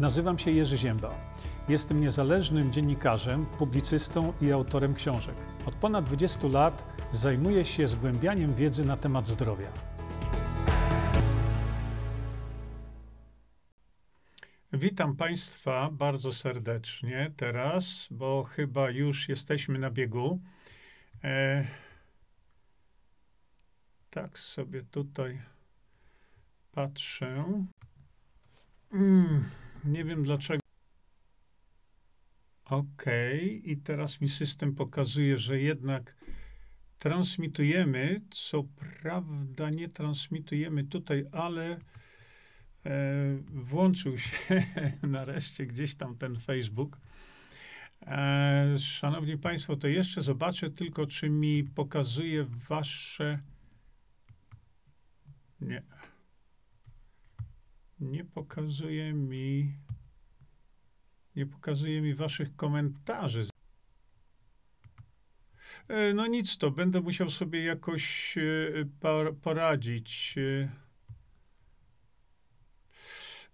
Nazywam się Jerzy Ziemba. Jestem niezależnym dziennikarzem, publicystą i autorem książek. Od ponad 20 lat zajmuję się zgłębianiem wiedzy na temat zdrowia. Witam Państwa bardzo serdecznie teraz, bo chyba już jesteśmy na biegu. E, tak sobie tutaj patrzę. Mm, nie wiem dlaczego. OK, i teraz mi system pokazuje, że jednak transmitujemy. Co prawda nie transmitujemy tutaj, ale e, włączył się nareszcie gdzieś tam ten Facebook. E, szanowni Państwo, to jeszcze zobaczę tylko, czy mi pokazuje Wasze. Nie. Nie pokazuje mi nie pokazuje mi waszych komentarzy. E, no nic to, będę musiał sobie jakoś e, poradzić.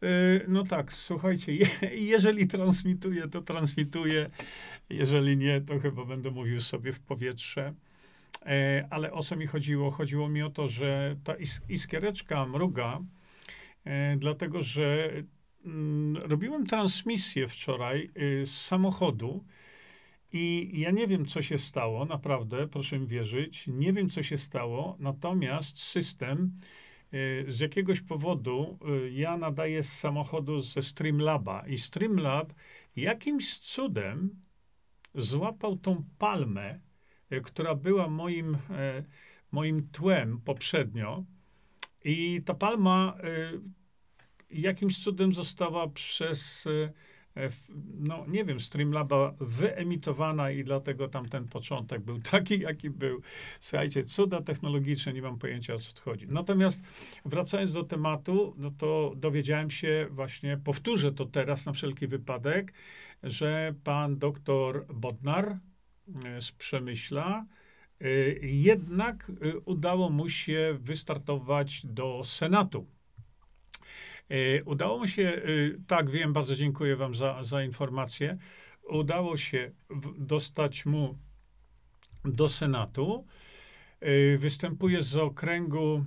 E, no tak, słuchajcie, jeżeli transmituję, to transmituję. Jeżeli nie, to chyba będę mówił sobie w powietrze. Ale o co mi chodziło? Chodziło mi o to, że ta iskiereczka mruga, dlatego że Mm, robiłem transmisję wczoraj y, z samochodu i ja nie wiem, co się stało, naprawdę, proszę mi wierzyć, nie wiem, co się stało, natomiast system y, z jakiegoś powodu y, ja nadaję z samochodu ze Streamlaba i Streamlab jakimś cudem złapał tą palmę, która była moim, moim tłem poprzednio i ta palma jakimś cudem została przez, e, no nie wiem, Streamlaba wyemitowana i dlatego tam ten początek był taki, jaki był. Słuchajcie, cuda technologiczne, nie mam pojęcia o co chodzi. Natomiast wracając do tematu, no to dowiedziałem się właśnie, powtórzę to teraz na wszelki wypadek, że pan doktor Bodnar e, z Przemyśla, jednak udało mu się wystartować do Senatu. E, udało mi się, tak wiem, bardzo dziękuję Wam za, za informację. Udało się dostać mu do Senatu. Występuje z okręgu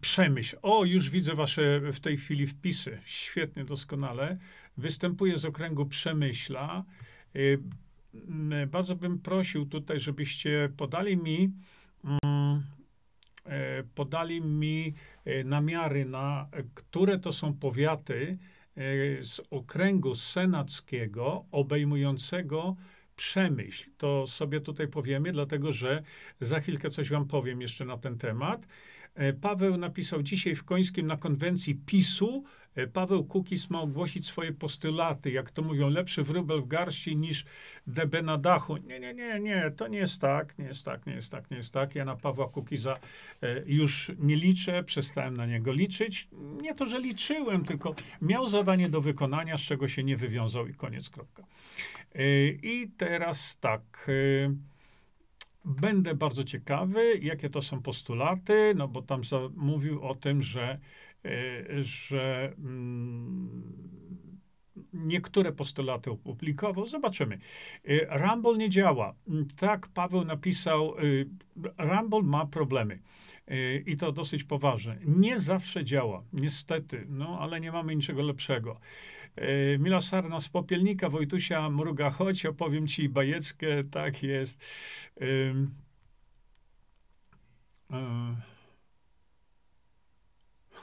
Przemyśl. O, już widzę Wasze w tej chwili wpisy. Świetnie, doskonale. Występuje z okręgu Przemyśla. Bardzo bym prosił tutaj, żebyście podali mi, mm, podali mi E, namiary na które to są powiaty e, z okręgu senackiego obejmującego Przemyśl. To sobie tutaj powiemy, dlatego że za chwilkę coś wam powiem jeszcze na ten temat. E, Paweł napisał dzisiaj w Końskim na konwencji PiSu E, Paweł Kukis ma ogłosić swoje postulaty, jak to mówią, lepszy wróbel w garści niż DB na dachu. Nie, nie, nie, nie, to nie jest tak, nie jest tak, nie jest tak, nie jest tak. Ja na Pawła Kukiza e, już nie liczę, przestałem na niego liczyć. Nie to, że liczyłem, tylko miał zadanie do wykonania, z czego się nie wywiązał i koniec, kropka. I teraz tak... Będę bardzo ciekawy, jakie to są postulaty, no bo tam mówił o tym, że E, że mm, niektóre postulaty opublikował. Zobaczymy. E, Rumble nie działa. Tak Paweł napisał, e, Rumble ma problemy. I to dosyć poważne. Nie zawsze działa, niestety, no ale nie mamy niczego lepszego. Mila Sarna z Popielnika, Wojtusia Mruga, chodź, opowiem ci bajeczkę, tak jest.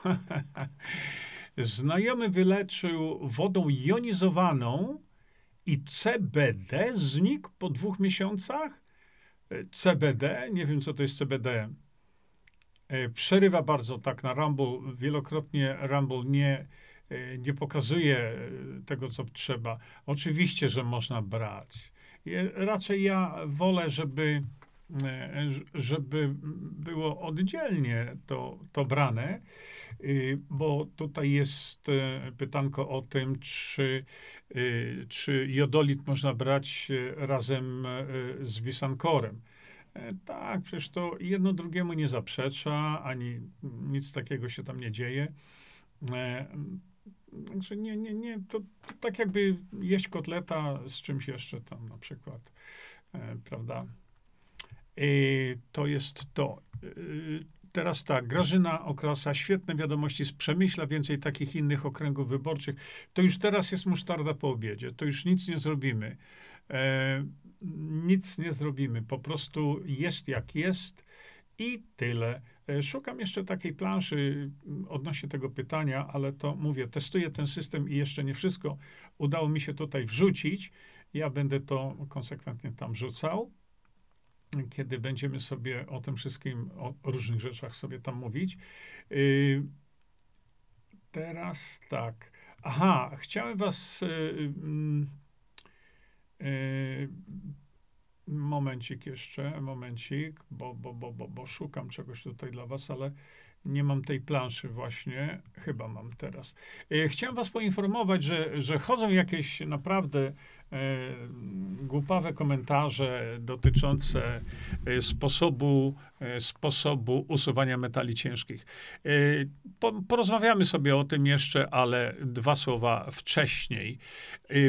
Znajomy wyleczył wodą jonizowaną i CBD znikł po dwóch miesiącach. CBD, nie wiem co to jest CBD. Przerywa bardzo tak na Rumble. Wielokrotnie Rumble nie, nie pokazuje tego, co trzeba. Oczywiście, że można brać. Raczej ja wolę, żeby E, żeby było oddzielnie to, to brane, y, bo tutaj jest e, pytanko o tym, czy, czy jodolit można brać e, razem z wisankorem. Tak, przecież to jedno drugiemu nie zaprzecza, ani nic takiego się tam nie dzieje. Także nie, nie, nie, to, to tak jakby jeść kotleta z czymś jeszcze tam na przykład, e, prawda? E, to jest to. E, teraz tak, Grażyna Okrasa, świetne wiadomości z Przemyśla, więcej takich innych okręgów wyborczych. To już teraz jest musztarda po obiedzie, to już nic nie zrobimy. E, nic nie zrobimy, po prostu jest jak jest i tyle. E, szukam jeszcze takiej planszy mm, odnośnie tego pytania, ale to mówię, testuję ten system i jeszcze nie wszystko udało mi się tutaj wrzucić. Ja będę to konsekwentnie tam wrzucał, kiedy będziemy sobie o tym wszystkim, o różnych rzeczach sobie tam mówić. Y, teraz tak. Aha, chciałem was. Yy, yy, Momencik jeszcze, momencik, bo, bo, bo, bo, bo szukam czegoś tutaj dla was, ale nie mam tej planszy właśnie. Chyba mam teraz. E, chciałem was poinformować, że, że chodzą jakieś naprawdę głupawe komentarze dotyczące e, sposobu, e, sposobu usuwania metali ciężkich. Porozmawiamy sobie o tym jeszcze, ale dwa słowa wcześniej.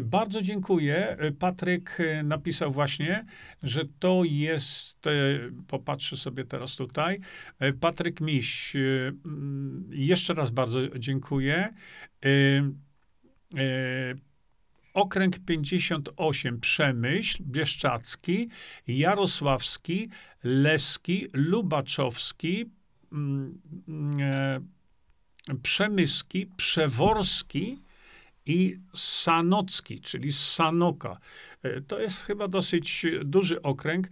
Bardzo dziękuję. Patryk napisał właśnie, że to jest, popatrzę sobie teraz tutaj, Patryk Miś, jeszcze raz bardzo dziękuję. Okręg 58 Przemyśl, Bieszczacki, Jarosławski, Leski, Lubaczowski, mm, e, Przemyski, Przeworski i Sanocki, czyli Sanoka. E, to jest chyba dosyć duży okręg,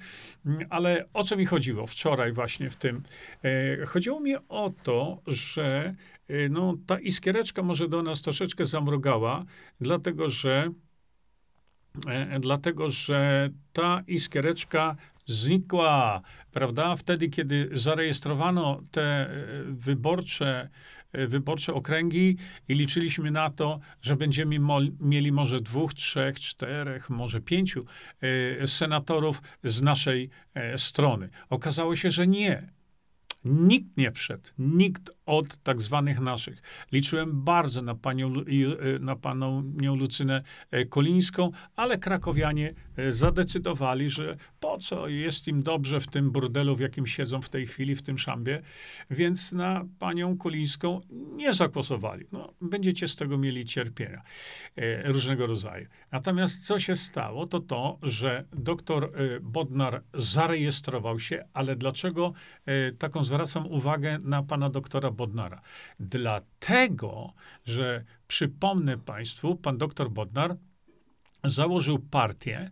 mm, ale o co mi chodziło wczoraj właśnie w tym? E, chodziło mi o to, że no, ta iskiereczka może do nas troszeczkę zamrugała, dlatego że, e, dlatego że ta iskiereczka znikła, prawda? Wtedy, kiedy zarejestrowano te e, wyborcze, e, wyborcze okręgi i liczyliśmy na to, że będziemy mieli może dwóch, trzech, czterech, może pięciu senatorów z naszej strony. Okazało się, że nie. Nikt nie wszedł, nikt od tak zwanych naszych. Liczyłem bardzo na panią, e, na panią Lucynę e, Kolińską, ale krakowianie e, zadecydowali, że po co jest im dobrze w tym burdelu, w jakim siedzą w tej chwili, w tym szambie, więc na panią Kolińską nie zagłosowali. No, będziecie z tego mieli cierpienia różnego rodzaju. Natomiast co się stało, to to, że doktor Bodnar zarejestrował się, ale dlaczego taką zwracam uwagę na pana doktora Bodnara. Dlatego, że przypomnę Państwu, pan doktor Bodnar założył partię.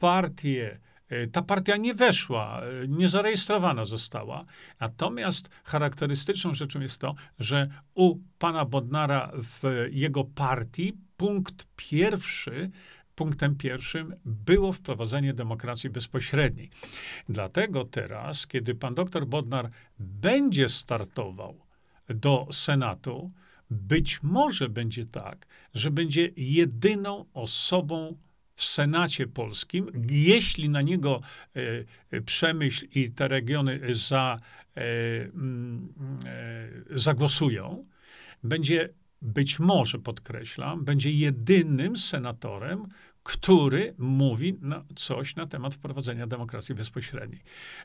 Partię e, ta partia nie weszła, e, nie zarejestrowana została. Natomiast charakterystyczną rzeczą jest to, że u pana Bodnara w jego partii punkt pierwszy punktem pierwszym było wprowadzenie demokracji bezpośredniej. Dlatego teraz, kiedy pan doktor Bodnar będzie startował do Senatu, być może będzie tak, że będzie jedyną osobą w Senacie polskim, jeśli na niego e, e przemyśl i te regiony za, e, mm, zagłosują, będzie być może, podkreślam, będzie jedynym senatorem, który mówi coś na temat wprowadzenia demokracji bezpośredniej.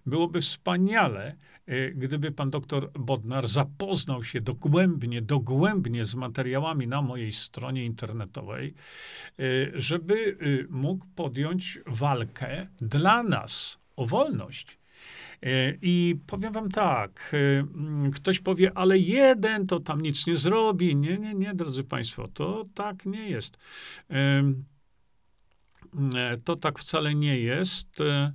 Byłoby wspaniale, y, gdyby pan doktor Bodnar zapoznał się dogłębnie, dogłębnie z materiałami na mojej stronie internetowej, y, żeby y, mógł podjąć walkę dla nas o wolność. I powiem wam tak, ktoś powie, ale jeden to tam nic nie zrobi. Nie, nie, nie, drodzy Państwo, to tak nie jest. E, to tak wcale nie jest, e,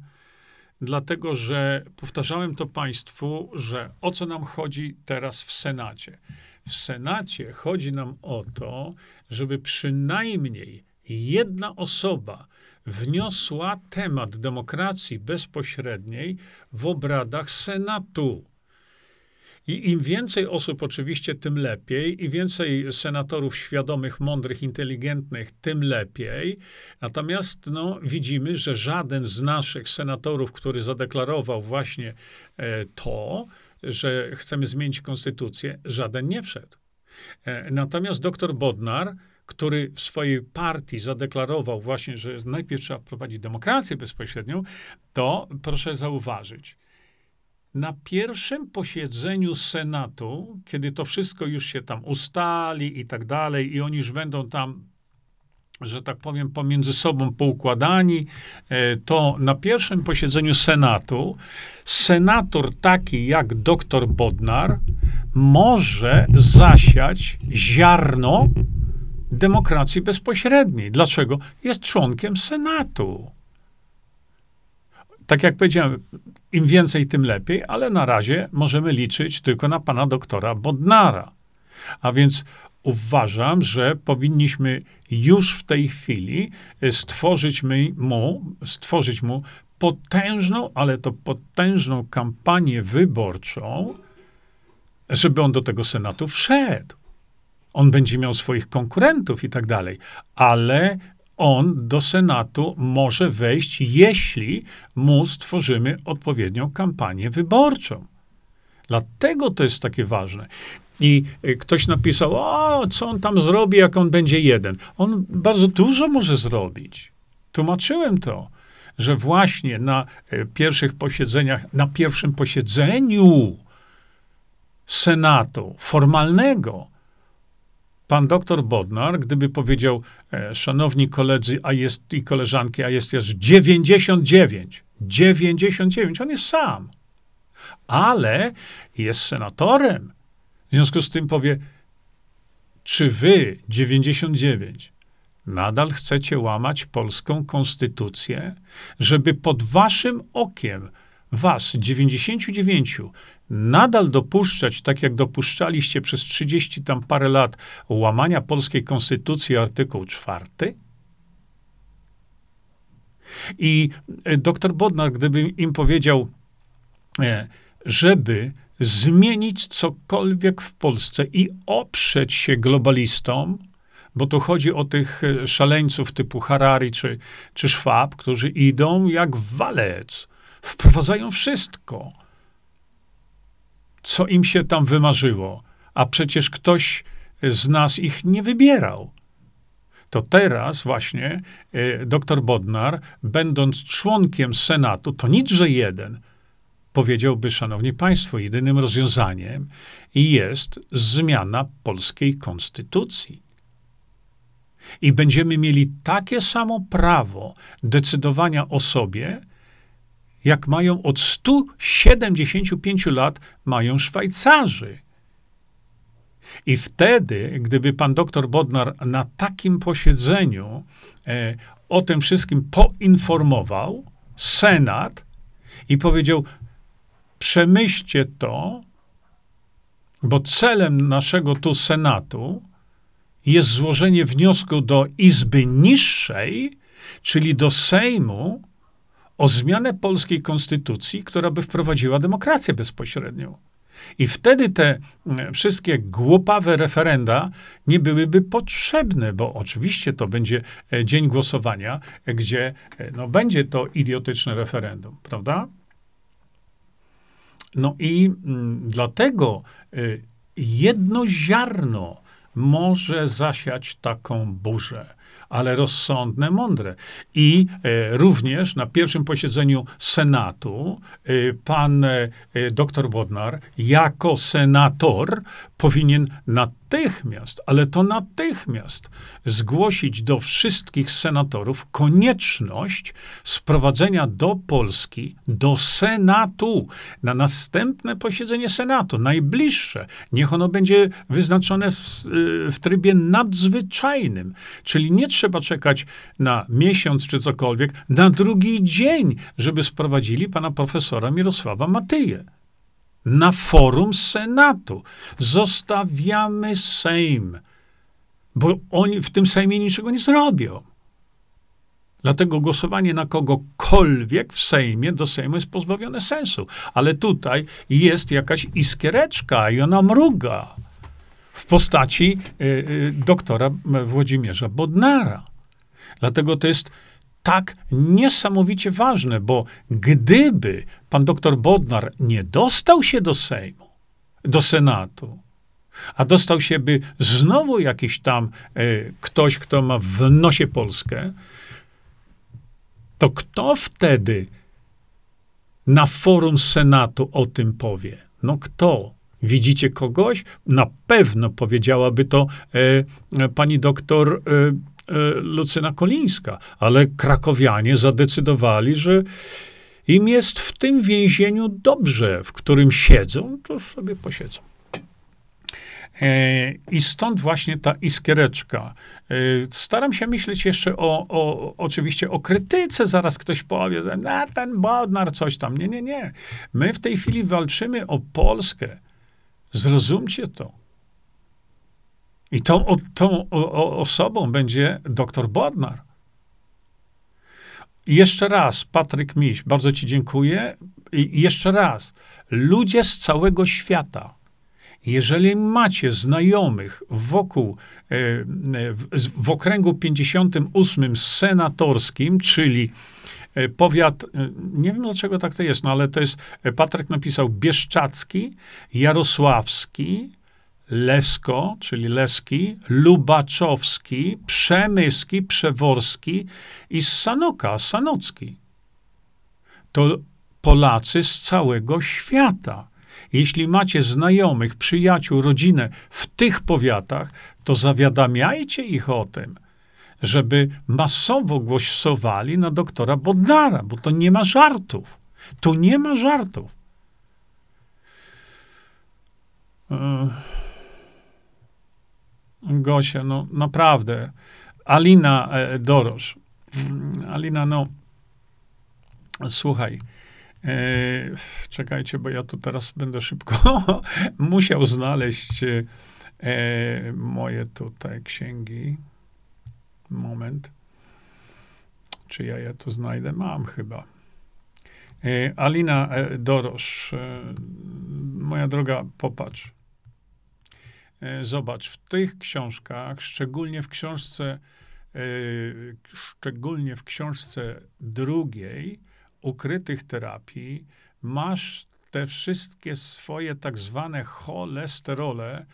dlatego że powtarzałem to Państwu, że o co nam chodzi teraz w Senacie? W Senacie chodzi nam o to, żeby przynajmniej jedna osoba wniosła temat demokracji bezpośredniej w obradach Senatu. I im więcej osób oczywiście, tym lepiej, i więcej senatorów świadomych, mądrych, inteligentnych, tym lepiej. Natomiast no, widzimy, że żaden z naszych senatorów, który zadeklarował właśnie e, to, że chcemy zmienić konstytucję, żaden nie wszedł. E, natomiast doktor Bodnar, który w swojej partii zadeklarował właśnie, że najpierw trzeba prowadzić demokrację bezpośrednią, to proszę zauważyć, na pierwszym posiedzeniu Senatu, kiedy to wszystko już się tam ustali i tak dalej, i oni już będą tam, że tak powiem, pomiędzy sobą poukładani, e, to na pierwszym posiedzeniu Senatu senator taki jak doktor Bodnar może zasiać ziarno demokracji bezpośredniej. Dlaczego? Jest członkiem Senatu. Tak jak powiedziałem, im więcej, tym lepiej, ale na razie możemy liczyć tylko na pana doktora Bodnara. A więc uważam, że powinniśmy już w tej chwili stworzyć mu, stworzyć mu potężną, ale to potężną kampanię wyborczą, żeby on do tego Senatu wszedł. On będzie miał swoich konkurentów i tak dalej, ale on do Senatu może wejść, jeśli mu stworzymy odpowiednią kampanię wyborczą. Dlatego to jest takie ważne. I y, ktoś napisał, o, co on tam zrobi, jak on będzie jeden. On bardzo dużo może zrobić. Tłumaczyłem to, że właśnie na y, pierwszych posiedzeniach, na pierwszym posiedzeniu Senatu formalnego, pan doktor Bodnar, gdyby powiedział, e, szanowni koledzy, a jest i koleżanki, a jest już 99, 99, on jest sam, ale jest senatorem. W związku z tym powie, czy wy, 99, nadal chcecie łamać polską konstytucję, żeby pod waszym okiem was, 99, nadal dopuszczać, tak jak dopuszczaliście przez 30 tam parę lat, łamania polskiej konstytucji, artykuł 4? I e, doktor Bodnar, gdyby im powiedział, e, żeby zmienić cokolwiek w Polsce i oprzeć się globalistom, bo tu chodzi o tych e, szaleńców typu Harari czy, czy Schwab, którzy idą jak walec, wprowadzają wszystko co im się tam wymarzyło, a przecież ktoś z nas ich nie wybierał. To teraz właśnie y, dr Bodnar, będąc członkiem Senatu, to nic, że jeden, powiedziałby, szanowni państwo, jedynym rozwiązaniem jest zmiana polskiej konstytucji. I będziemy mieli takie samo prawo decydowania o sobie, jak mają od 175 lat mają Szwajcarzy. I wtedy, gdyby pan doktor Bodnar na takim posiedzeniu e, o tym wszystkim poinformował Senat i powiedział: Przemyślcie to, bo celem naszego tu Senatu jest złożenie wniosku do Izby Niższej, czyli do Sejmu, o zmianę polskiej konstytucji, która by wprowadziła demokrację bezpośrednią. I wtedy te e, wszystkie głupawe referenda nie byłyby potrzebne, bo oczywiście to będzie e, dzień głosowania, gdzie e, no, będzie to idiotyczne referendum, prawda? No i mm, dlatego jedno ziarno może zasiać taką burzę ale rozsądne, mądre. I e, również na pierwszym posiedzeniu Senatu e, pan e, dr Bodnar jako senator powinien natychmiast, ale to natychmiast zgłosić do wszystkich senatorów konieczność sprowadzenia do Polski, do Senatu, na następne posiedzenie Senatu, najbliższe. Niech ono będzie wyznaczone w, w trybie nadzwyczajnym, czyli nie trzeba czekać na miesiąc czy cokolwiek, na drugi dzień, żeby sprowadzili pana profesora Mirosława Matyję na forum Senatu. Zostawiamy Sejm, bo oni w tym Sejmie niczego nie zrobią. Dlatego głosowanie na kogokolwiek w Sejmie do Sejmu jest pozbawione sensu. Ale tutaj jest jakaś iskiereczka i ona mruga w postaci y, y, doktora Włodzimierza Bodnara. Dlatego to jest tak niesamowicie ważne, bo gdyby pan doktor Bodnar nie dostał się do Sejmu, do Senatu, a dostał się by znowu jakiś tam e, ktoś, kto ma w nosie Polskę, to kto wtedy na forum Senatu o tym powie? No kto? Widzicie kogoś? Na pewno powiedziałaby to e, pani doktor e, e, Lucyna Kolińska, ale krakowianie zadecydowali, że im jest w tym więzieniu dobrze, w którym siedzą, to sobie posiedzą. E, I stąd właśnie ta iskiereczka. E, staram się myśleć jeszcze o, o oczywiście o krytyce. Zaraz ktoś powie, że ten Bodnar coś tam. Nie, nie, nie. My w tej chwili walczymy o Polskę. Zrozumcie to. I tą, o, tą o, osobą będzie doktor Bodnar. I jeszcze raz, Patryk Miś, bardzo Ci dziękuję. I jeszcze raz, ludzie z całego świata, jeżeli macie znajomych wokół, e, w, w okręgu 58 senatorskim, czyli e, powiat, e, nie wiem dlaczego tak to jest, no ale to jest, Patryk napisał Bieszczacki, Jarosławski, Lesko, czyli Leski, Lubaczowski, Przemyski, Przeworski i Sanoka, Sanocki. To Polacy z całego świata. Jeśli macie znajomych, przyjaciół, rodzinę w tych powiatach, to zawiadamiajcie ich o tym, żeby masowo głosowali na doktora Bodnara, bo to nie ma żartów. Tu nie ma żartów. Gosia, no naprawdę. Alina e, Dorosz. Mm, Alina, no słuchaj, E, czekajcie, bo ja tu teraz będę szybko musiał znaleźć e, moje tutaj księgi. Moment. Czy ja je tu znajdę? Mam chyba. E, Alina Dorosz, moja droga, popatrz. Zobacz, w tych książkach, szczególnie w książce, szczególnie w książce drugiej, ukrytych terapii masz te wszystkie swoje tak zwane cholesterole,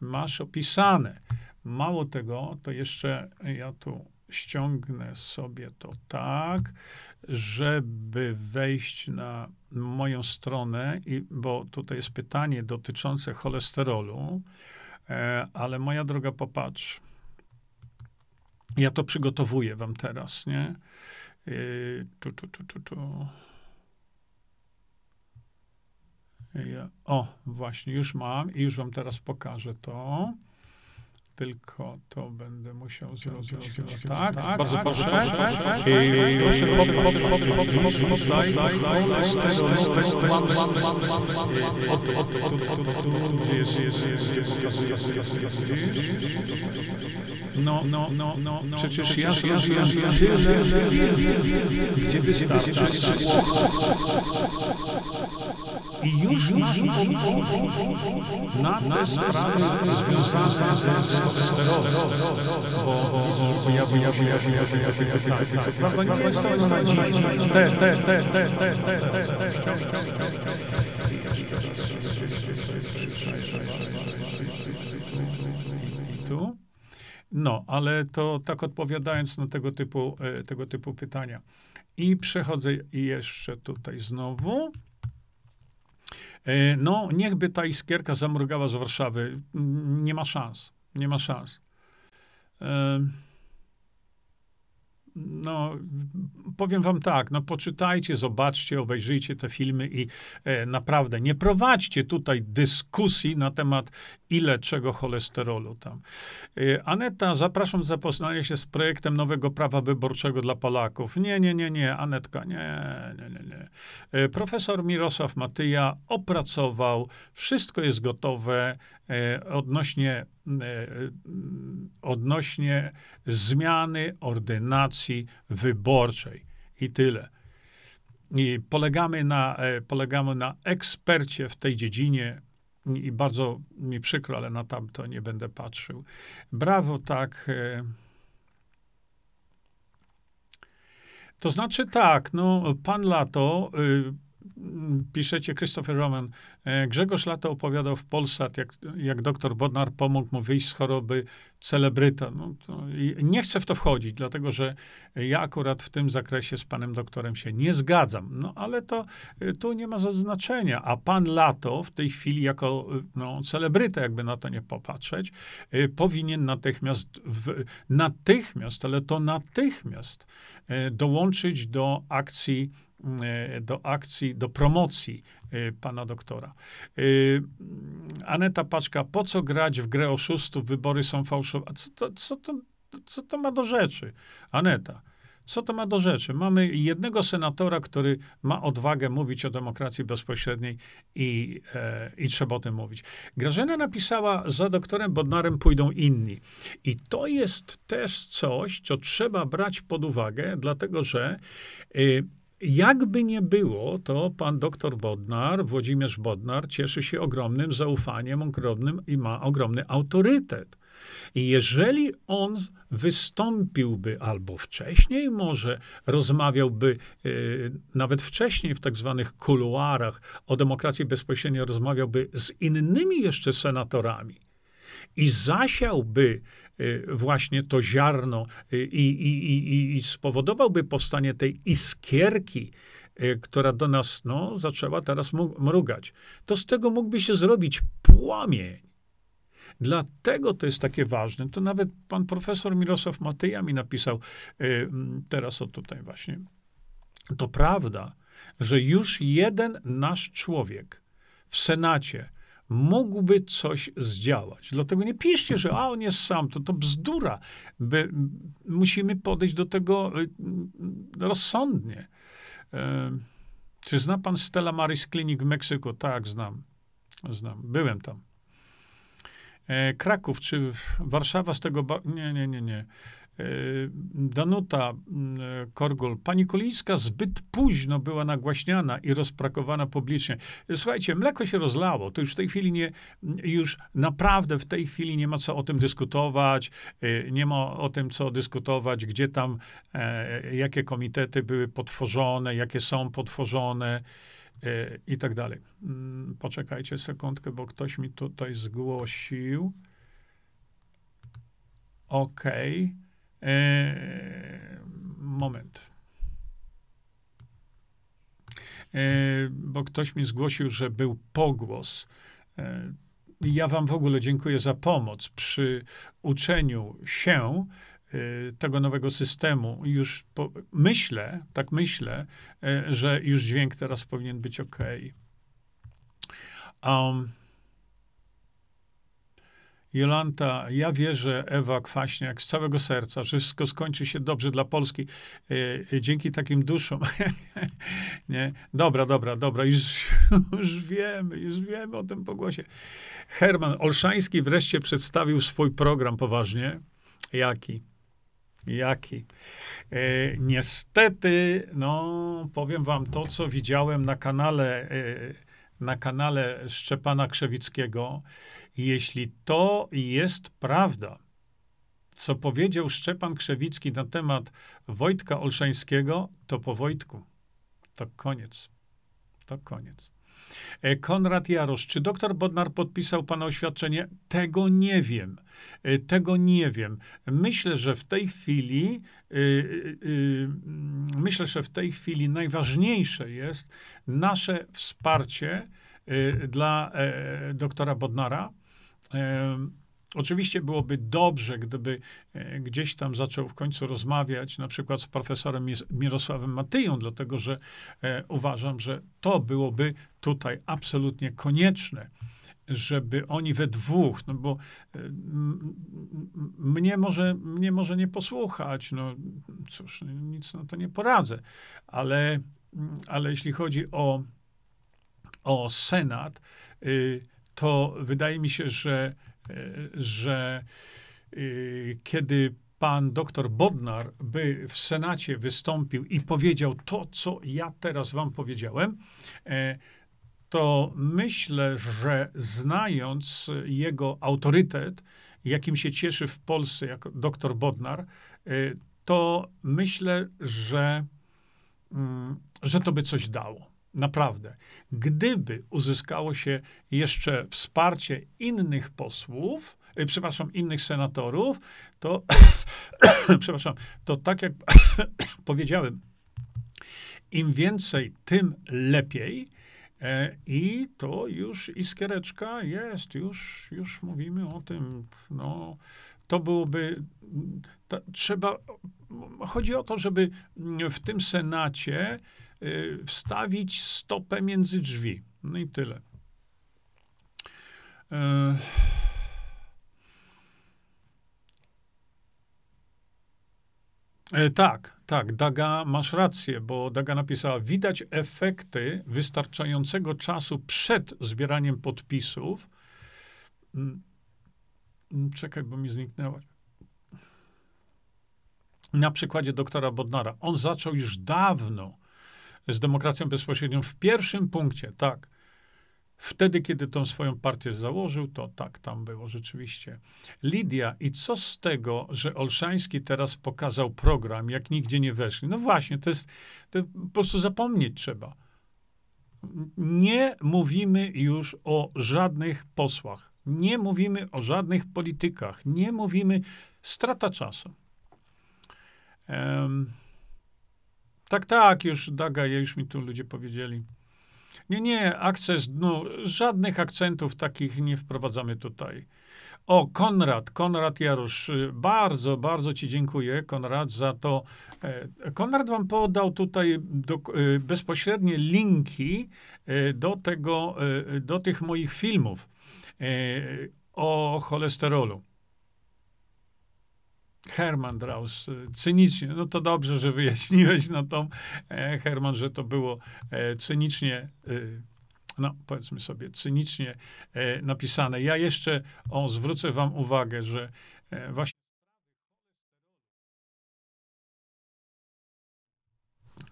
masz opisane. Mało tego, to jeszcze ja tu ściągnę sobie to tak, żeby wejść na moją stronę, i, bo tutaj jest pytanie dotyczące cholesterolu, e, ale moja droga, popatrz. Ja to przygotowuję wam teraz, nie? Yy, tu, tu, tu, tu. Ja, o, właśnie, już mam i już wam teraz pokażę to. Tylko to będę musiał zrobić. Tak, tak, bardzo proszę. Proszę, Gdzie jest, jest, jest, no, no, no, no, no. Przecież ja zrobiłem tyle, gdzie wystarczy I już, już, na te sprawy związane bo pojawił się, pojawił się, się, co prawda nie jest to te, te, te, te, te, te, te, te, I tu? No, ale to tak odpowiadając na tego typu, e, tego typu pytania. I przechodzę jeszcze tutaj znowu. E, no, niechby ta iskierka zamrugała z Warszawy. Nie ma szans. Nie ma szans. No, powiem wam tak, no poczytajcie, zobaczcie, obejrzyjcie te filmy i e, naprawdę nie prowadźcie tutaj dyskusji na temat ile czego cholesterolu tam. E, Aneta, zapraszam do zapoznania się z projektem nowego prawa wyborczego dla Polaków. Nie, nie, nie, nie, Anetka, nie, nie, nie, nie. E, profesor Mirosław Matyja opracował, wszystko jest gotowe odnośnie E, odnośnie zmiany ordynacji wyborczej. I tyle. I polegamy na, e, polegamy na ekspercie w tej dziedzinie. I bardzo mi przykro, ale na tamto nie będę patrzył. Brawo, tak. E. To znaczy tak, no, pan Lato, piszecie Christopher Roman, e, Grzegorz Lato opowiadał w Polsat, jak, jak doktor Bodnar pomógł mu wyjść z choroby celebryta. No nie chcę w to wchodzić, dlatego że ja akurat w tym zakresie z panem doktorem się nie zgadzam. No ale to e, tu nie ma znaczenia. A pan Lato w tej chwili jako e, no, celebryta, jakby na to nie popatrzeć, powinien natychmiast, w, natychmiast, ale to natychmiast dołączyć do akcji do akcji, do promocji e, pana doktora. E, Aneta Paczka, po co grać w grę oszustów, wybory są fałszowe? A co to, co, to, co to ma do rzeczy? Aneta, co to ma do rzeczy? Mamy jednego senatora, który ma odwagę mówić o demokracji bezpośredniej i, e, i trzeba o tym mówić. Grażyna napisała, za doktorem Bodnarem pójdą inni. I to jest też coś, co trzeba brać pod uwagę, dlatego że y, jakby nie było, to pan doktor Bodnar, Włodzimierz Bodnar, cieszy się ogromnym zaufaniem, ogromnym i ma ogromny autorytet. I jeżeli on wystąpiłby albo wcześniej, może rozmawiałby yy, nawet wcześniej w tak zwanych kuluarach o demokracji bezpośrednio, rozmawiałby z innymi jeszcze senatorami i zasiałby właśnie to ziarno y, i, i, i, i spowodowałby powstanie tej iskierki, y, która do nas no, zaczęła teraz mrugać, to z tego mógłby się zrobić płomień. Dlatego to jest takie ważne. To nawet pan profesor Mirosław Matyja mi napisał teraz o tutaj właśnie. To prawda, że już jeden nasz człowiek w Senacie mógłby coś zdziałać. Dlatego nie piszcie, że a on jest sam, to to bzdura. By, musimy podejść do tego y, rozsądnie. E, czy zna pan Stella Maris Klinik w Meksyku? Tak, znam. Znam. Byłem tam. E, Kraków, czy Warszawa z tego... Ba- nie, nie, nie, nie. E, Danuta mm, Korgol. Pani Kolińska zbyt późno była nagłaśniana i rozprakowana publicznie. Słuchajcie, mleko się rozlało. To już w tej chwili nie, już naprawdę w tej chwili nie ma co o tym dyskutować. E, nie ma o tym, co dyskutować, gdzie tam, e, jakie komitety były potworzone, jakie są potworzone i tak dalej. Mm, poczekajcie sekundkę, bo ktoś mi tutaj zgłosił. Okej. Okay. E, moment. E, bo ktoś mi zgłosił, że był pogłos. E, ja Wam w ogóle dziękuję za pomoc przy uczeniu się tego nowego systemu. Już po, myślę, tak myślę, że już dźwięk teraz powinien być ok. Um, Jolanta, ja wierzę, Ewa Kwaśniak, z całego serca, że wszystko skończy się dobrze dla Polski e, dzięki takim duszom. nie? Dobra, dobra, dobra, już, już wiemy, już wiemy o tym pogłosie. Herman Olszański wreszcie przedstawił swój program poważnie. Jaki? Jaki? E, niestety, no, powiem wam to, co widziałem na kanale, e, na kanale Szczepana Krzewickiego, jeśli to jest prawda, co powiedział Szczepan Krzewicki na temat Wojtka Olszańskiego, to po Wojtku. To koniec. To koniec. E, Konrad Jarosz, czy doktor Bodnar podpisał pana oświadczenie? Tego nie wiem. E, tego nie wiem. Myślę, że w tej chwili, yy, yy, myślę, że w tej chwili najważniejsze jest nasze wsparcie dla doktora Bodnara Oczywiście byłoby dobrze, gdyby e, gdzieś tam zaczął w końcu rozmawiać, na przykład z profesorem Mirosławem Matyją, dlatego że e, uważam, że to byłoby tutaj absolutnie konieczne, żeby oni we dwóch, no bo e, mnie może, mnie może nie posłuchać, no cóż, nic na to nie poradzę, ale, ale jeśli chodzi o, o Senat, y, to wydaje mi się, że, że y, kiedy pan doktor Bodnar by w Senacie wystąpił i powiedział to, co ja teraz wam powiedziałem, e, to myślę, że znając jego autorytet, jakim się cieszy w Polsce jako doktor Bodnar, e, to myślę, że, mm, że to by coś dało naprawdę, gdyby uzyskało się jeszcze wsparcie innych posłów, y, przepraszam, innych senatorów, to, przepraszam, to tak jak powiedziałem, im więcej, tym lepiej. E, I to już iskiereczka jest, już, już mówimy o tym. No, to byłoby, to trzeba, chodzi o to, żeby w tym Senacie wstawić stopę między drzwi. No i tyle. E, e, tak, tak, Daga, masz rację, bo Daga napisała, widać efekty wystarczającego czasu przed zbieraniem podpisów. Mm, mm, czekaj, bo mi zniknęła. Na przykładzie doktora Bodnara. On zaczął już dawno z demokracją bezpośrednią w pierwszym punkcie, tak. Wtedy, kiedy tą swoją partię założył, to tak tam było rzeczywiście. Lidia, i co z tego, że Olszański teraz pokazał program, jak nigdzie nie weszli? No właśnie, to jest, to po prostu zapomnieć trzeba. Nie mówimy już o żadnych posłach, nie mówimy o żadnych politykach, nie mówimy, strata czasu. Um, tak, tak, już Daga, już mi tu ludzie powiedzieli. Nie, nie, akces, no, żadnych akcentów takich nie wprowadzamy tutaj. O, Konrad, Konrad Jarusz, bardzo, bardzo Ci dziękuję, Konrad, za to. E, Konrad Wam podał tutaj do, e, bezpośrednie linki e, do tego, do tych moich filmów o cholesterolu. Herman Draus, cynicznie, no to dobrze, że wyjaśniłeś no to, Herman, że to było e, cynicznie, e, no powiedzmy sobie, cynicznie e, napisane. Ja jeszcze, o, zwrócę wam uwagę, że właśnie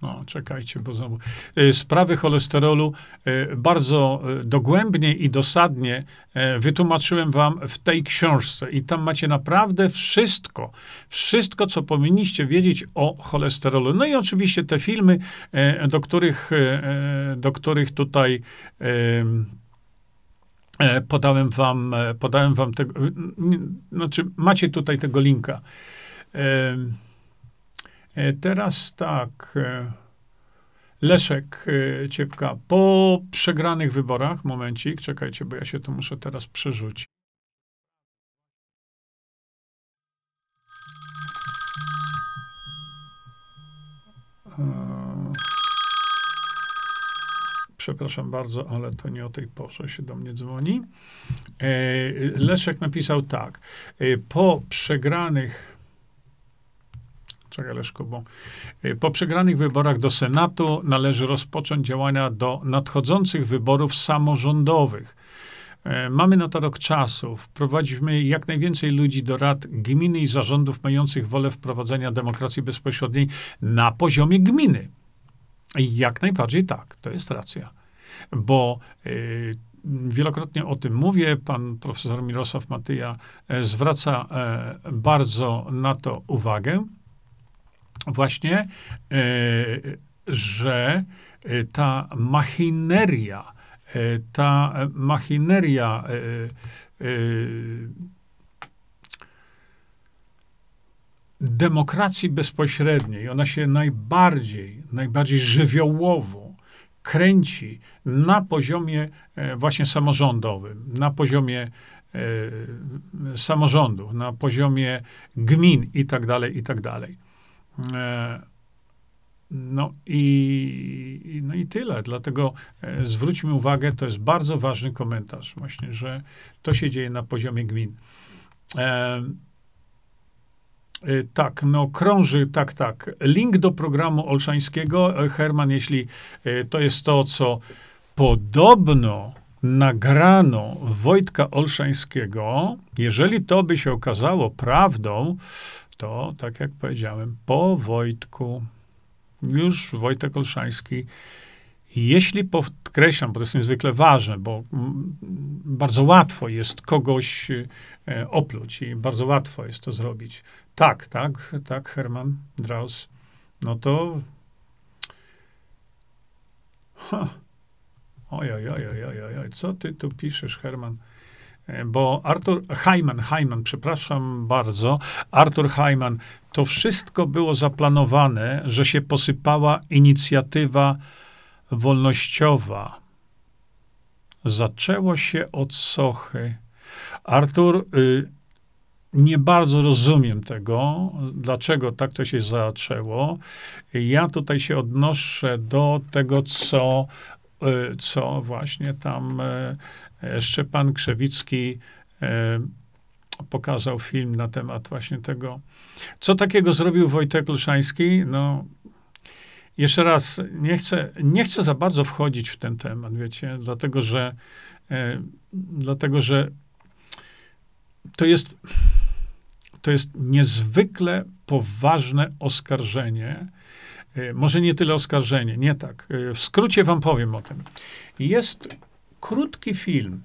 No, czekajcie, bo znowu. Y, sprawy cholesterolu y, bardzo y, dogłębnie i dosadnie wytłumaczyłem wam w tej książce. I tam macie naprawdę wszystko, wszystko, co powinniście wiedzieć o cholesterolu. No i oczywiście te filmy, do których, do których tutaj podałem wam, podałem wam tego, znaczy macie tutaj tego linka. E, teraz tak. E, Leszek e, Ciepka. Po przegranych wyborach, momencik, czekajcie, bo ja się to muszę teraz przerzucić. Przepraszam bardzo, ale to nie o tej porze się do mnie dzwoni. Leszek napisał tak. Po przegranych Czekaj, Leszku, bo y, po przegranych wyborach do Senatu należy rozpocząć działania do nadchodzących wyborów samorządowych. E, mamy na to rok czasu. Wprowadźmy jak najwięcej ludzi do rad gminy i zarządów mających wolę wprowadzenia demokracji bezpośredniej na poziomie gminy. Jak najbardziej tak, to jest racja. Bo y, wielokrotnie o tym mówię, pan profesor Mirosław Matyja e, zwraca e, bardzo na to uwagę właśnie, e, że e, ta machineria, e, ta machineria demokracji bezpośredniej, ona się najbardziej, najbardziej żywiołowo kręci na poziomie właśnie samorządowym, na poziomie samorządów, na poziomie gmin i tak dalej, i tak dalej. E, no i, no i tyle. Dlatego e, zwróćmy uwagę, to jest bardzo ważny komentarz, właśnie, że to się dzieje na poziomie gmin. E, tak, no krąży, tak, tak. Link do programu Olszańskiego. Herman, jeśli to jest to, co podobno nagrano Wojtka Olszańskiego, jeżeli to by się okazało prawdą, to, tak jak powiedziałem, po Wojtku, już Wojtek Olszański, jeśli podkreślam, bo to jest niezwykle ważne, bo bardzo łatwo jest kogoś e, opluć i bardzo łatwo jest to zrobić. Tak, tak, tak, Herman Draus. No to Ha. Oj, oj, oj, oj, oj, oj, co ty tu piszesz, Herman? E, bo Artur Heiman, Heiman, przepraszam bardzo, Artur Heiman, to wszystko było zaplanowane, że się posypała inicjatywa wolnościowa. Zaczęło się od Sochy. Artur, y, nie bardzo rozumiem tego, dlaczego tak to się zaczęło. Ja tutaj się odnoszę do tego, co, y, co właśnie tam y, Szczepan Krzewicki e, pokazał film na temat właśnie tego. Co takiego zrobił Wojtek Olszański? No, jeszcze raz, nie chcę, nie chcę za bardzo wchodzić w ten temat, wiecie, dlatego że, e, dlatego, że to jest, to jest niezwykle poważne oskarżenie. E, może nie tyle oskarżenie, nie tak. W skrócie wam powiem o tym. Jest krótki film,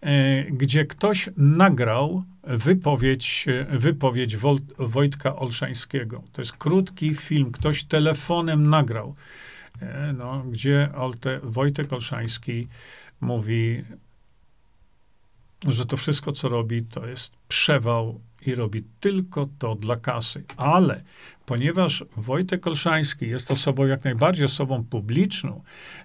e, gdzie ktoś nagrał wypowiedź, wypowiedź Wojtka Olszańskiego. To jest krótki film, ktoś telefonem nagrał, e, no, gdzie Olte, Wojtek Olszański mówi, że to wszystko, co robi, to jest przewał i robi tylko to dla kasy. Ale ponieważ Wojtek Olszański jest osobą jak najbardziej osobą publiczną,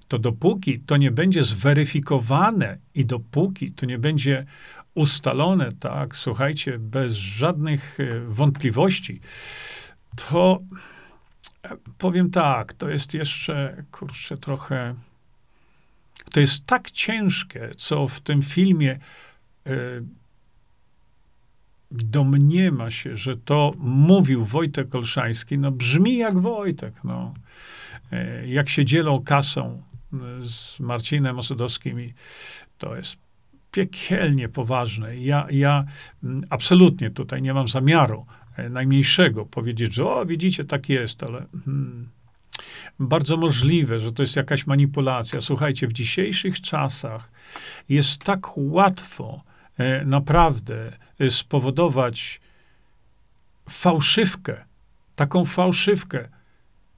to dopóki to nie będzie zweryfikowane i dopóki to nie będzie ustalone, tak, słuchajcie, bez żadnych e, wątpliwości, to e, powiem tak, to jest jeszcze, kurczę, trochę. To jest tak ciężkie, co w tym filmie y, domniema się, że to mówił Wojtek Olszański, no brzmi jak Wojtek, no. E, jak się dzielą kasą e, z Marcinem Osudowskim i to jest piekielnie poważne. Ja, ja absolutnie tutaj nie mam zamiaru e, najmniejszego powiedzieć, że o, widzicie, tak jest, ale hmm, bardzo możliwe, że to jest jakaś manipulacja. Słuchajcie, w dzisiejszych czasach jest tak łatwo naprawdę e, spowodować fałszywkę, taką fałszywkę.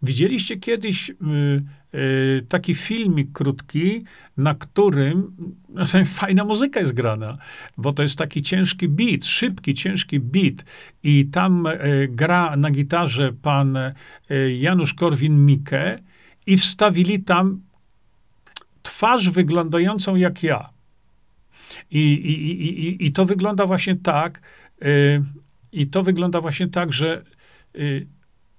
Widzieliście kiedyś y, taki filmik krótki, na którym no, fajna muzyka jest grana, bo to jest taki ciężki beat, szybki, ciężki beat i tam gra na gitarze pan Janusz Korwin-Mikke i wstawili tam twarz wyglądającą jak ja. I, i, i, i to wygląda właśnie tak, y, i to wygląda właśnie tak, że y,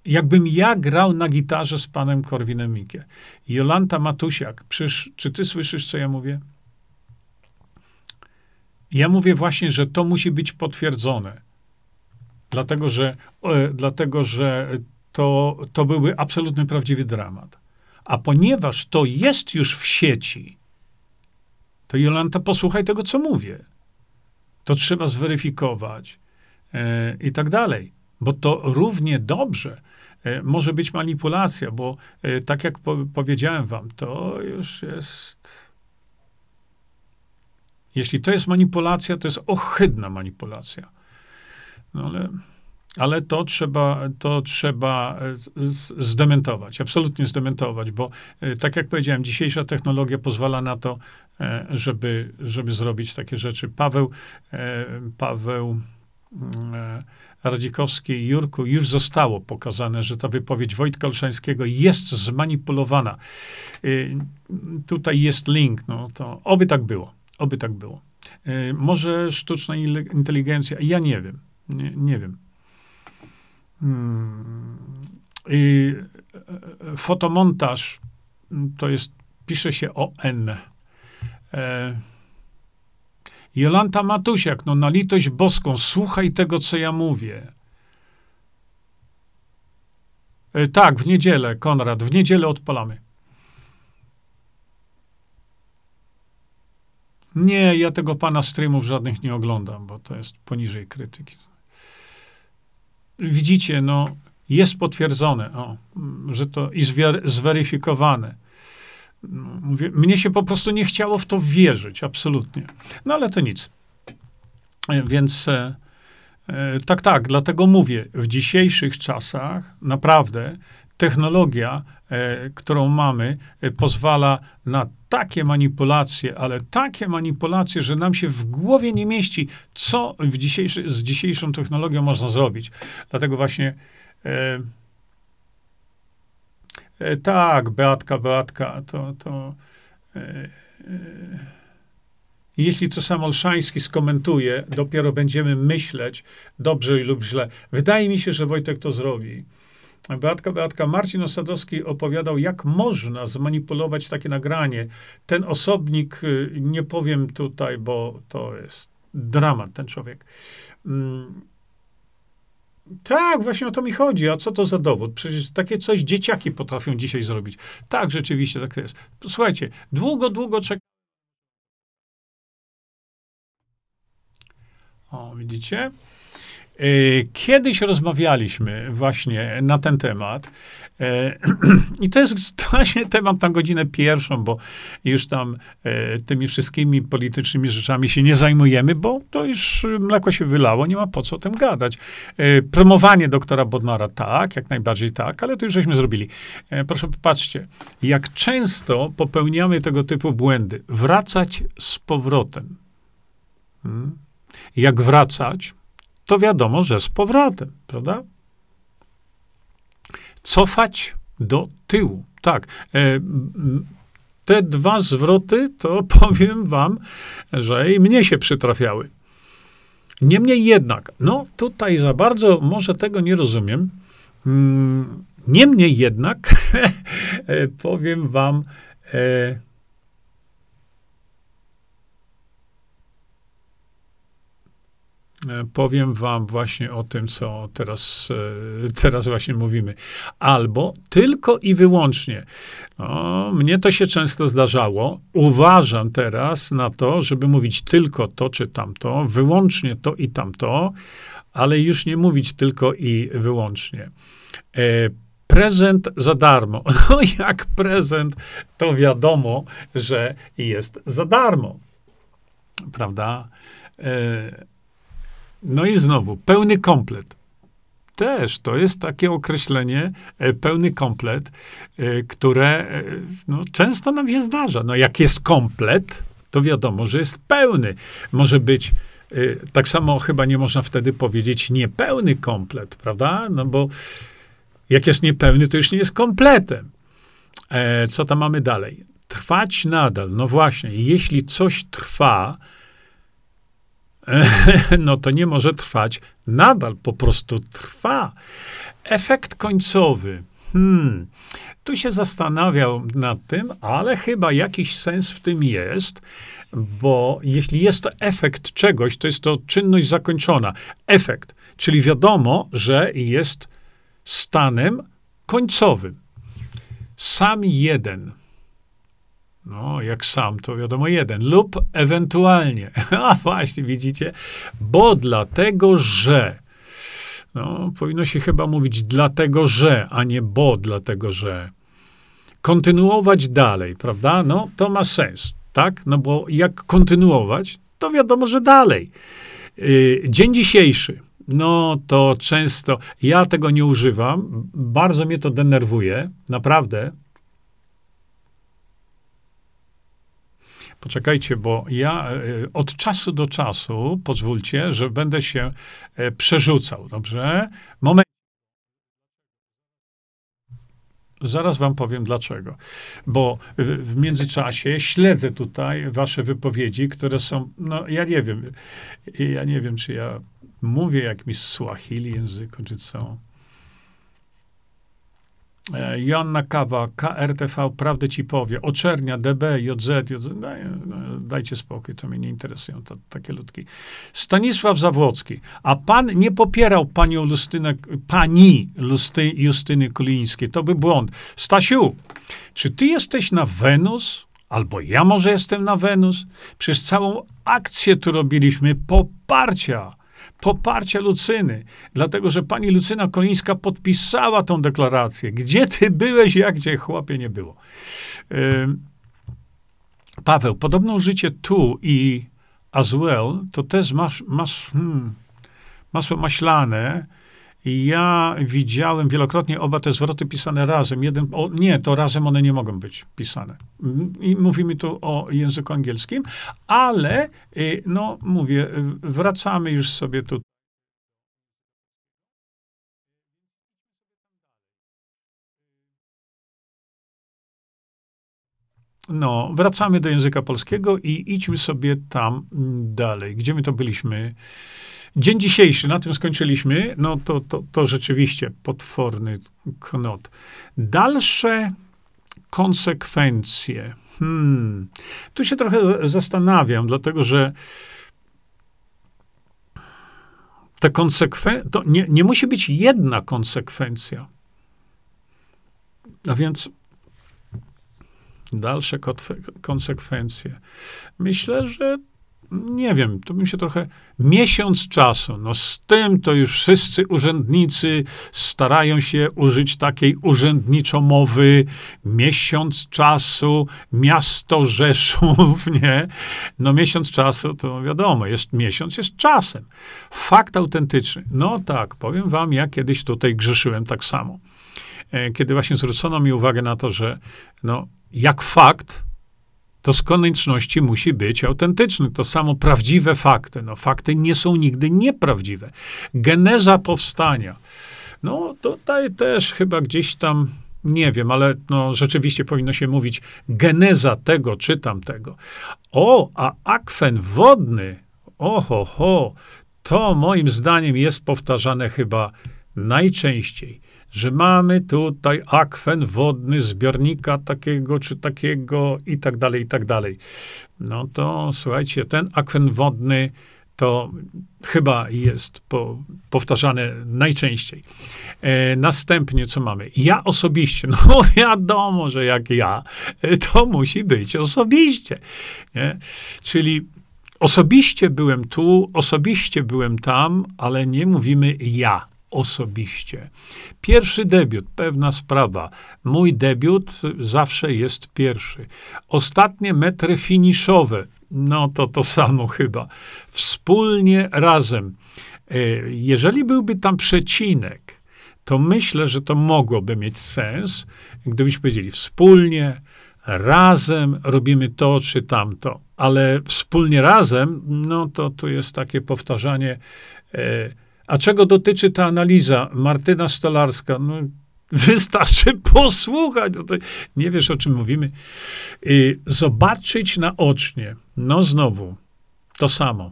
jakbym ja grał na gitarze z panem Korwinem Mikke. Jolanta Matusiak, przecież, czy ty słyszysz, co ja mówię? Ja mówię właśnie, że to musi być potwierdzone. Dlatego, że, e, dlatego, że to, to byłby absolutny prawdziwy dramat. A ponieważ to jest już w sieci, to Jolanta, posłuchaj tego, co mówię. To trzeba zweryfikować e, i tak dalej. Bo to równie dobrze e, może być manipulacja, bo e, tak jak po, powiedziałem wam, to już jest. Jeśli to jest manipulacja, to jest ohydna manipulacja. No ale ale to trzeba, to trzeba zdementować, absolutnie zdementować, bo tak jak powiedziałem, dzisiejsza technologia pozwala na to, żeby, żeby zrobić takie rzeczy. Paweł, Paweł mm, Radzikowski Jurku, już zostało pokazane, że ta wypowiedź Wojtka Olszańskiego jest zmanipulowana. Tutaj jest link, no to oby tak było, oby tak było. Może sztuczna inteligencja, ja nie wiem, nie, nie wiem. Hmm. I e, fotomontaż to jest, pisze się o N. E, Jolanta Matusiak, no na litość boską, słuchaj tego, co ja mówię. E, tak, w niedzielę, Konrad, w niedzielę odpalamy. Nie, ja tego pana streamów żadnych nie oglądam, bo to jest poniżej krytyki widzicie, no, jest potwierdzone, o, że to i zweryfikowane. Mówię, mnie się po prostu nie chciało w to wierzyć, absolutnie. No ale to nic. Więc e, e, tak, tak, dlatego mówię, w dzisiejszych czasach naprawdę technologia, e, którą mamy, e, pozwala na takie manipulacje, ale takie manipulacje, że nam się w głowie nie mieści, co w dzisiejszy, z dzisiejszą technologią można zrobić. Dlatego właśnie e, e, tak, Beatka, Beatka, to, to e, e jeśli to sam Olszański skomentuje, dopiero będziemy myśleć dobrze lub źle. Wydaje mi się, że Wojtek to zrobi. Beatka, Beatka, Marcin Osadowski opowiadał, jak można zmanipulować takie nagranie. Ten osobnik, y, nie powiem tutaj, bo to jest dramat, ten człowiek. Tak, właśnie o to mi chodzi. A co to za dowód? Przecież takie coś dzieciaki potrafią dzisiaj zrobić. Tak, rzeczywiście tak jest. Słuchajcie, długo, długo czekam. O, widzicie? Y, kiedyś rozmawialiśmy właśnie na ten temat. Y, I to jest właśnie temat na godzinę pierwszą, bo już tam y, tymi wszystkimi politycznymi rzeczami się nie zajmujemy, bo to już mleko się wylało, nie ma po co o tym gadać. Promowanie doktora Bodnara, tak, jak najbardziej tak, ale to już żeśmy zrobili. Proszę popatrzcie, jak często popełniamy tego typu błędy. Wracać z powrotem. Hmm? Jak wracać? To wiadomo, że z powrotem, prawda? Cofać do tyłu. Tak. E, te dwa zwroty, to powiem wam, że i mnie się przytrafiały. Niemniej jednak, no tutaj za bardzo może tego nie rozumiem. Mm, niemniej jednak e, powiem wam, e, E, powiem wam właśnie o tym, co teraz, e, teraz właśnie mówimy. Albo tylko i wyłącznie. No, mnie to się często zdarzało. Uważam teraz na to, żeby mówić tylko to czy tamto, wyłącznie to i tamto, ale już nie mówić tylko i wyłącznie. E, prezent za darmo. No jak prezent, to wiadomo, że jest za darmo. Prawda? E, no i znowu, pełny komplet. Też to jest takie określenie, e, pełny komplet, e, które e, no, często nam się zdarza. No jak jest komplet, to wiadomo, że jest pełny. Może być tak samo chyba nie można wtedy powiedzieć niepełny komplet, prawda? No bo jak jest niepełny, to już nie jest kompletem. co tam mamy dalej? Trwać nadal. No właśnie, jeśli coś trwa, no to nie może trwać nadal, po prostu trwa. Efekt końcowy. Hmm. Tu się zastanawiał nad tym, ale chyba jakiś sens w tym jest, bo jeśli jest to efekt czegoś, to jest to czynność zakończona. Efekt, czyli wiadomo, że jest stanem końcowym. Sam jeden no, jak sam, to wiadomo jeden. Lub ewentualnie. A właśnie, widzicie? Bo dlatego, że. No, powinno się chyba mówić dlatego, że, a nie bo dlatego, że. Kontynuować dalej, prawda? No, to ma sens, tak? No bo jak kontynuować, to wiadomo, że dalej. Yy, dzień dzisiejszy. No to często ja tego nie używam. Bardzo mnie to denerwuje, naprawdę. Poczekajcie, bo ja e, od czasu do czasu, pozwólcie, że będę się e, przerzucał, dobrze? Moment. Zaraz wam powiem dlaczego. Bo w międzyczasie śledzę tutaj wasze wypowiedzi, które są, no ja nie wiem, ja nie wiem, czy ja mówię jakimś Swahili języku, czy co. E, Joanna Kawa, KRTV, prawdę ci powie, Oczernia, DB, JZ, JZ daj, no, dajcie spokój, to mnie nie interesują to, takie ludki. Stanisław Zawłocki, a pan nie popierał panią Lustynę, pani Lusty, Justyny Kulińskiej, to by błąd. Stasiu, czy ty jesteś na Wenus? Albo ja może jestem na Wenus? Przez całą akcję tu robiliśmy poparcia poparcia Lucyny, dlatego że pani Lucyna Kolińska podpisała tą deklarację. Gdzie ty byłeś, jak gdzie chłopie nie było. Paweł, podobno użycie tu i as well, to też masz, masz hmm, masło maślane Ja widziałem wielokrotnie oba te zwroty pisane razem. Jeden, o, nie, to razem one nie mogą być pisane. I mówimy tu o języku angielskim, ale, y, no mówię, wracamy już sobie tu. No, wracamy do języka polskiego i idźmy sobie tam dalej. Gdzie my to byliśmy? Dzień dzisiejszy, na tym skończyliśmy. No to, to, to rzeczywiście potworny knot. Dalsze konsekwencje. Hmm. Tu się trochę zastanawiam, dlatego że te konsekwencje, to nie, nie musi być jedna konsekwencja. A więc dalsze konsekwencje. Myślę, że nie wiem, to bym się trochę. Miesiąc czasu. No z tym to już wszyscy urzędnicy starają się użyć takiej urzędniczo mowy. Miesiąc czasu, miasto Rzeszów, nie? No miesiąc czasu to wiadomo, jest miesiąc, jest czasem. Fakt autentyczny. No tak, powiem wam, ja kiedyś tutaj grzeszyłem tak samo. E, kiedy właśnie zwrócono mi uwagę na to, że no, jak fakt, to z konieczności musi być autentyczny. To samo prawdziwe fakty. No, fakty nie są nigdy nieprawdziwe. Geneza powstania. No, tutaj też chyba gdzieś tam, nie wiem, ale no, rzeczywiście powinno się mówić geneza tego czy tamtego. O, a akwen wodny, oho, ho, to moim zdaniem jest powtarzane chyba najczęściej że mamy tutaj akwen wodny, zbiornika takiego czy takiego i tak dalej, i tak dalej. No to słuchajcie, ten akwen wodny to chyba jest po, powtarzane najczęściej. E, następnie co mamy? Ja osobiście, no wiadomo, że jak ja, to musi być osobiście. Nie? Czyli osobiście byłem tu, osobiście byłem tam, ale nie mówimy ja osobiście. Pierwszy debiut, pewna sprawa. Mój debiut zawsze jest pierwszy. Ostatnie metry finiszowe, no to to samo chyba. Wspólnie, razem. E, jeżeli byłby tam przecinek, to myślę, że to mogłoby mieć sens, gdybyśmy powiedzieli wspólnie, razem robimy to czy tamto, ale wspólnie razem, no to to jest takie powtarzanie. E, a czego dotyczy ta analiza? Martyna Stolarska, no, wystarczy posłuchać. No nie wiesz, o czym mówimy. Y, zobaczyć naocznie. No znowu, to samo.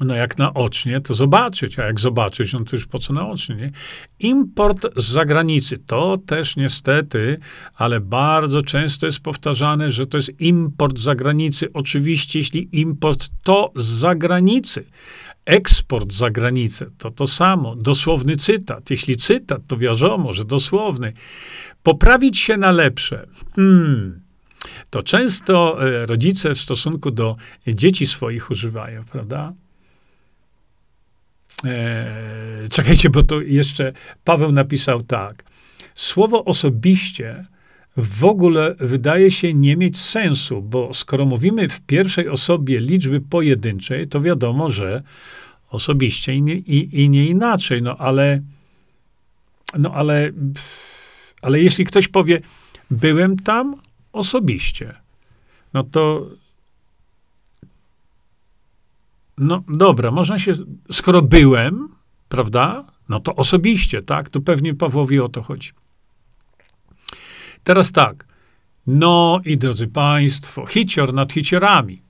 No jak naocznie, to zobaczyć, a jak zobaczyć, no to już po co naocznie, nie? Import z zagranicy, to też niestety, ale bardzo często jest powtarzane, że to jest import z zagranicy. Oczywiście, jeśli import, to z zagranicy eksport za granicę to to samo. Dosłowny cytat. Jeśli cytat, to wiadomo, że dosłowny. Poprawić się na lepsze. Hmm. To często e, rodzice w stosunku do dzieci swoich używają, prawda? Eee, czekajcie, bo to jeszcze Paweł napisał tak. Słowo osobiście w ogóle wydaje się nie mieć sensu, bo skoro mówimy w pierwszej osobie liczby pojedynczej, to wiadomo, że osobiście i nie, i, i nie inaczej. No ale, no ale, ale jeśli ktoś powie, byłem tam osobiście, no to no dobra, można się, skoro byłem, prawda, no to osobiście, tak, to pewnie Pawłowi o to chodzi. Teraz tak, no i drodzy Państwo, hicior nad hiciorami.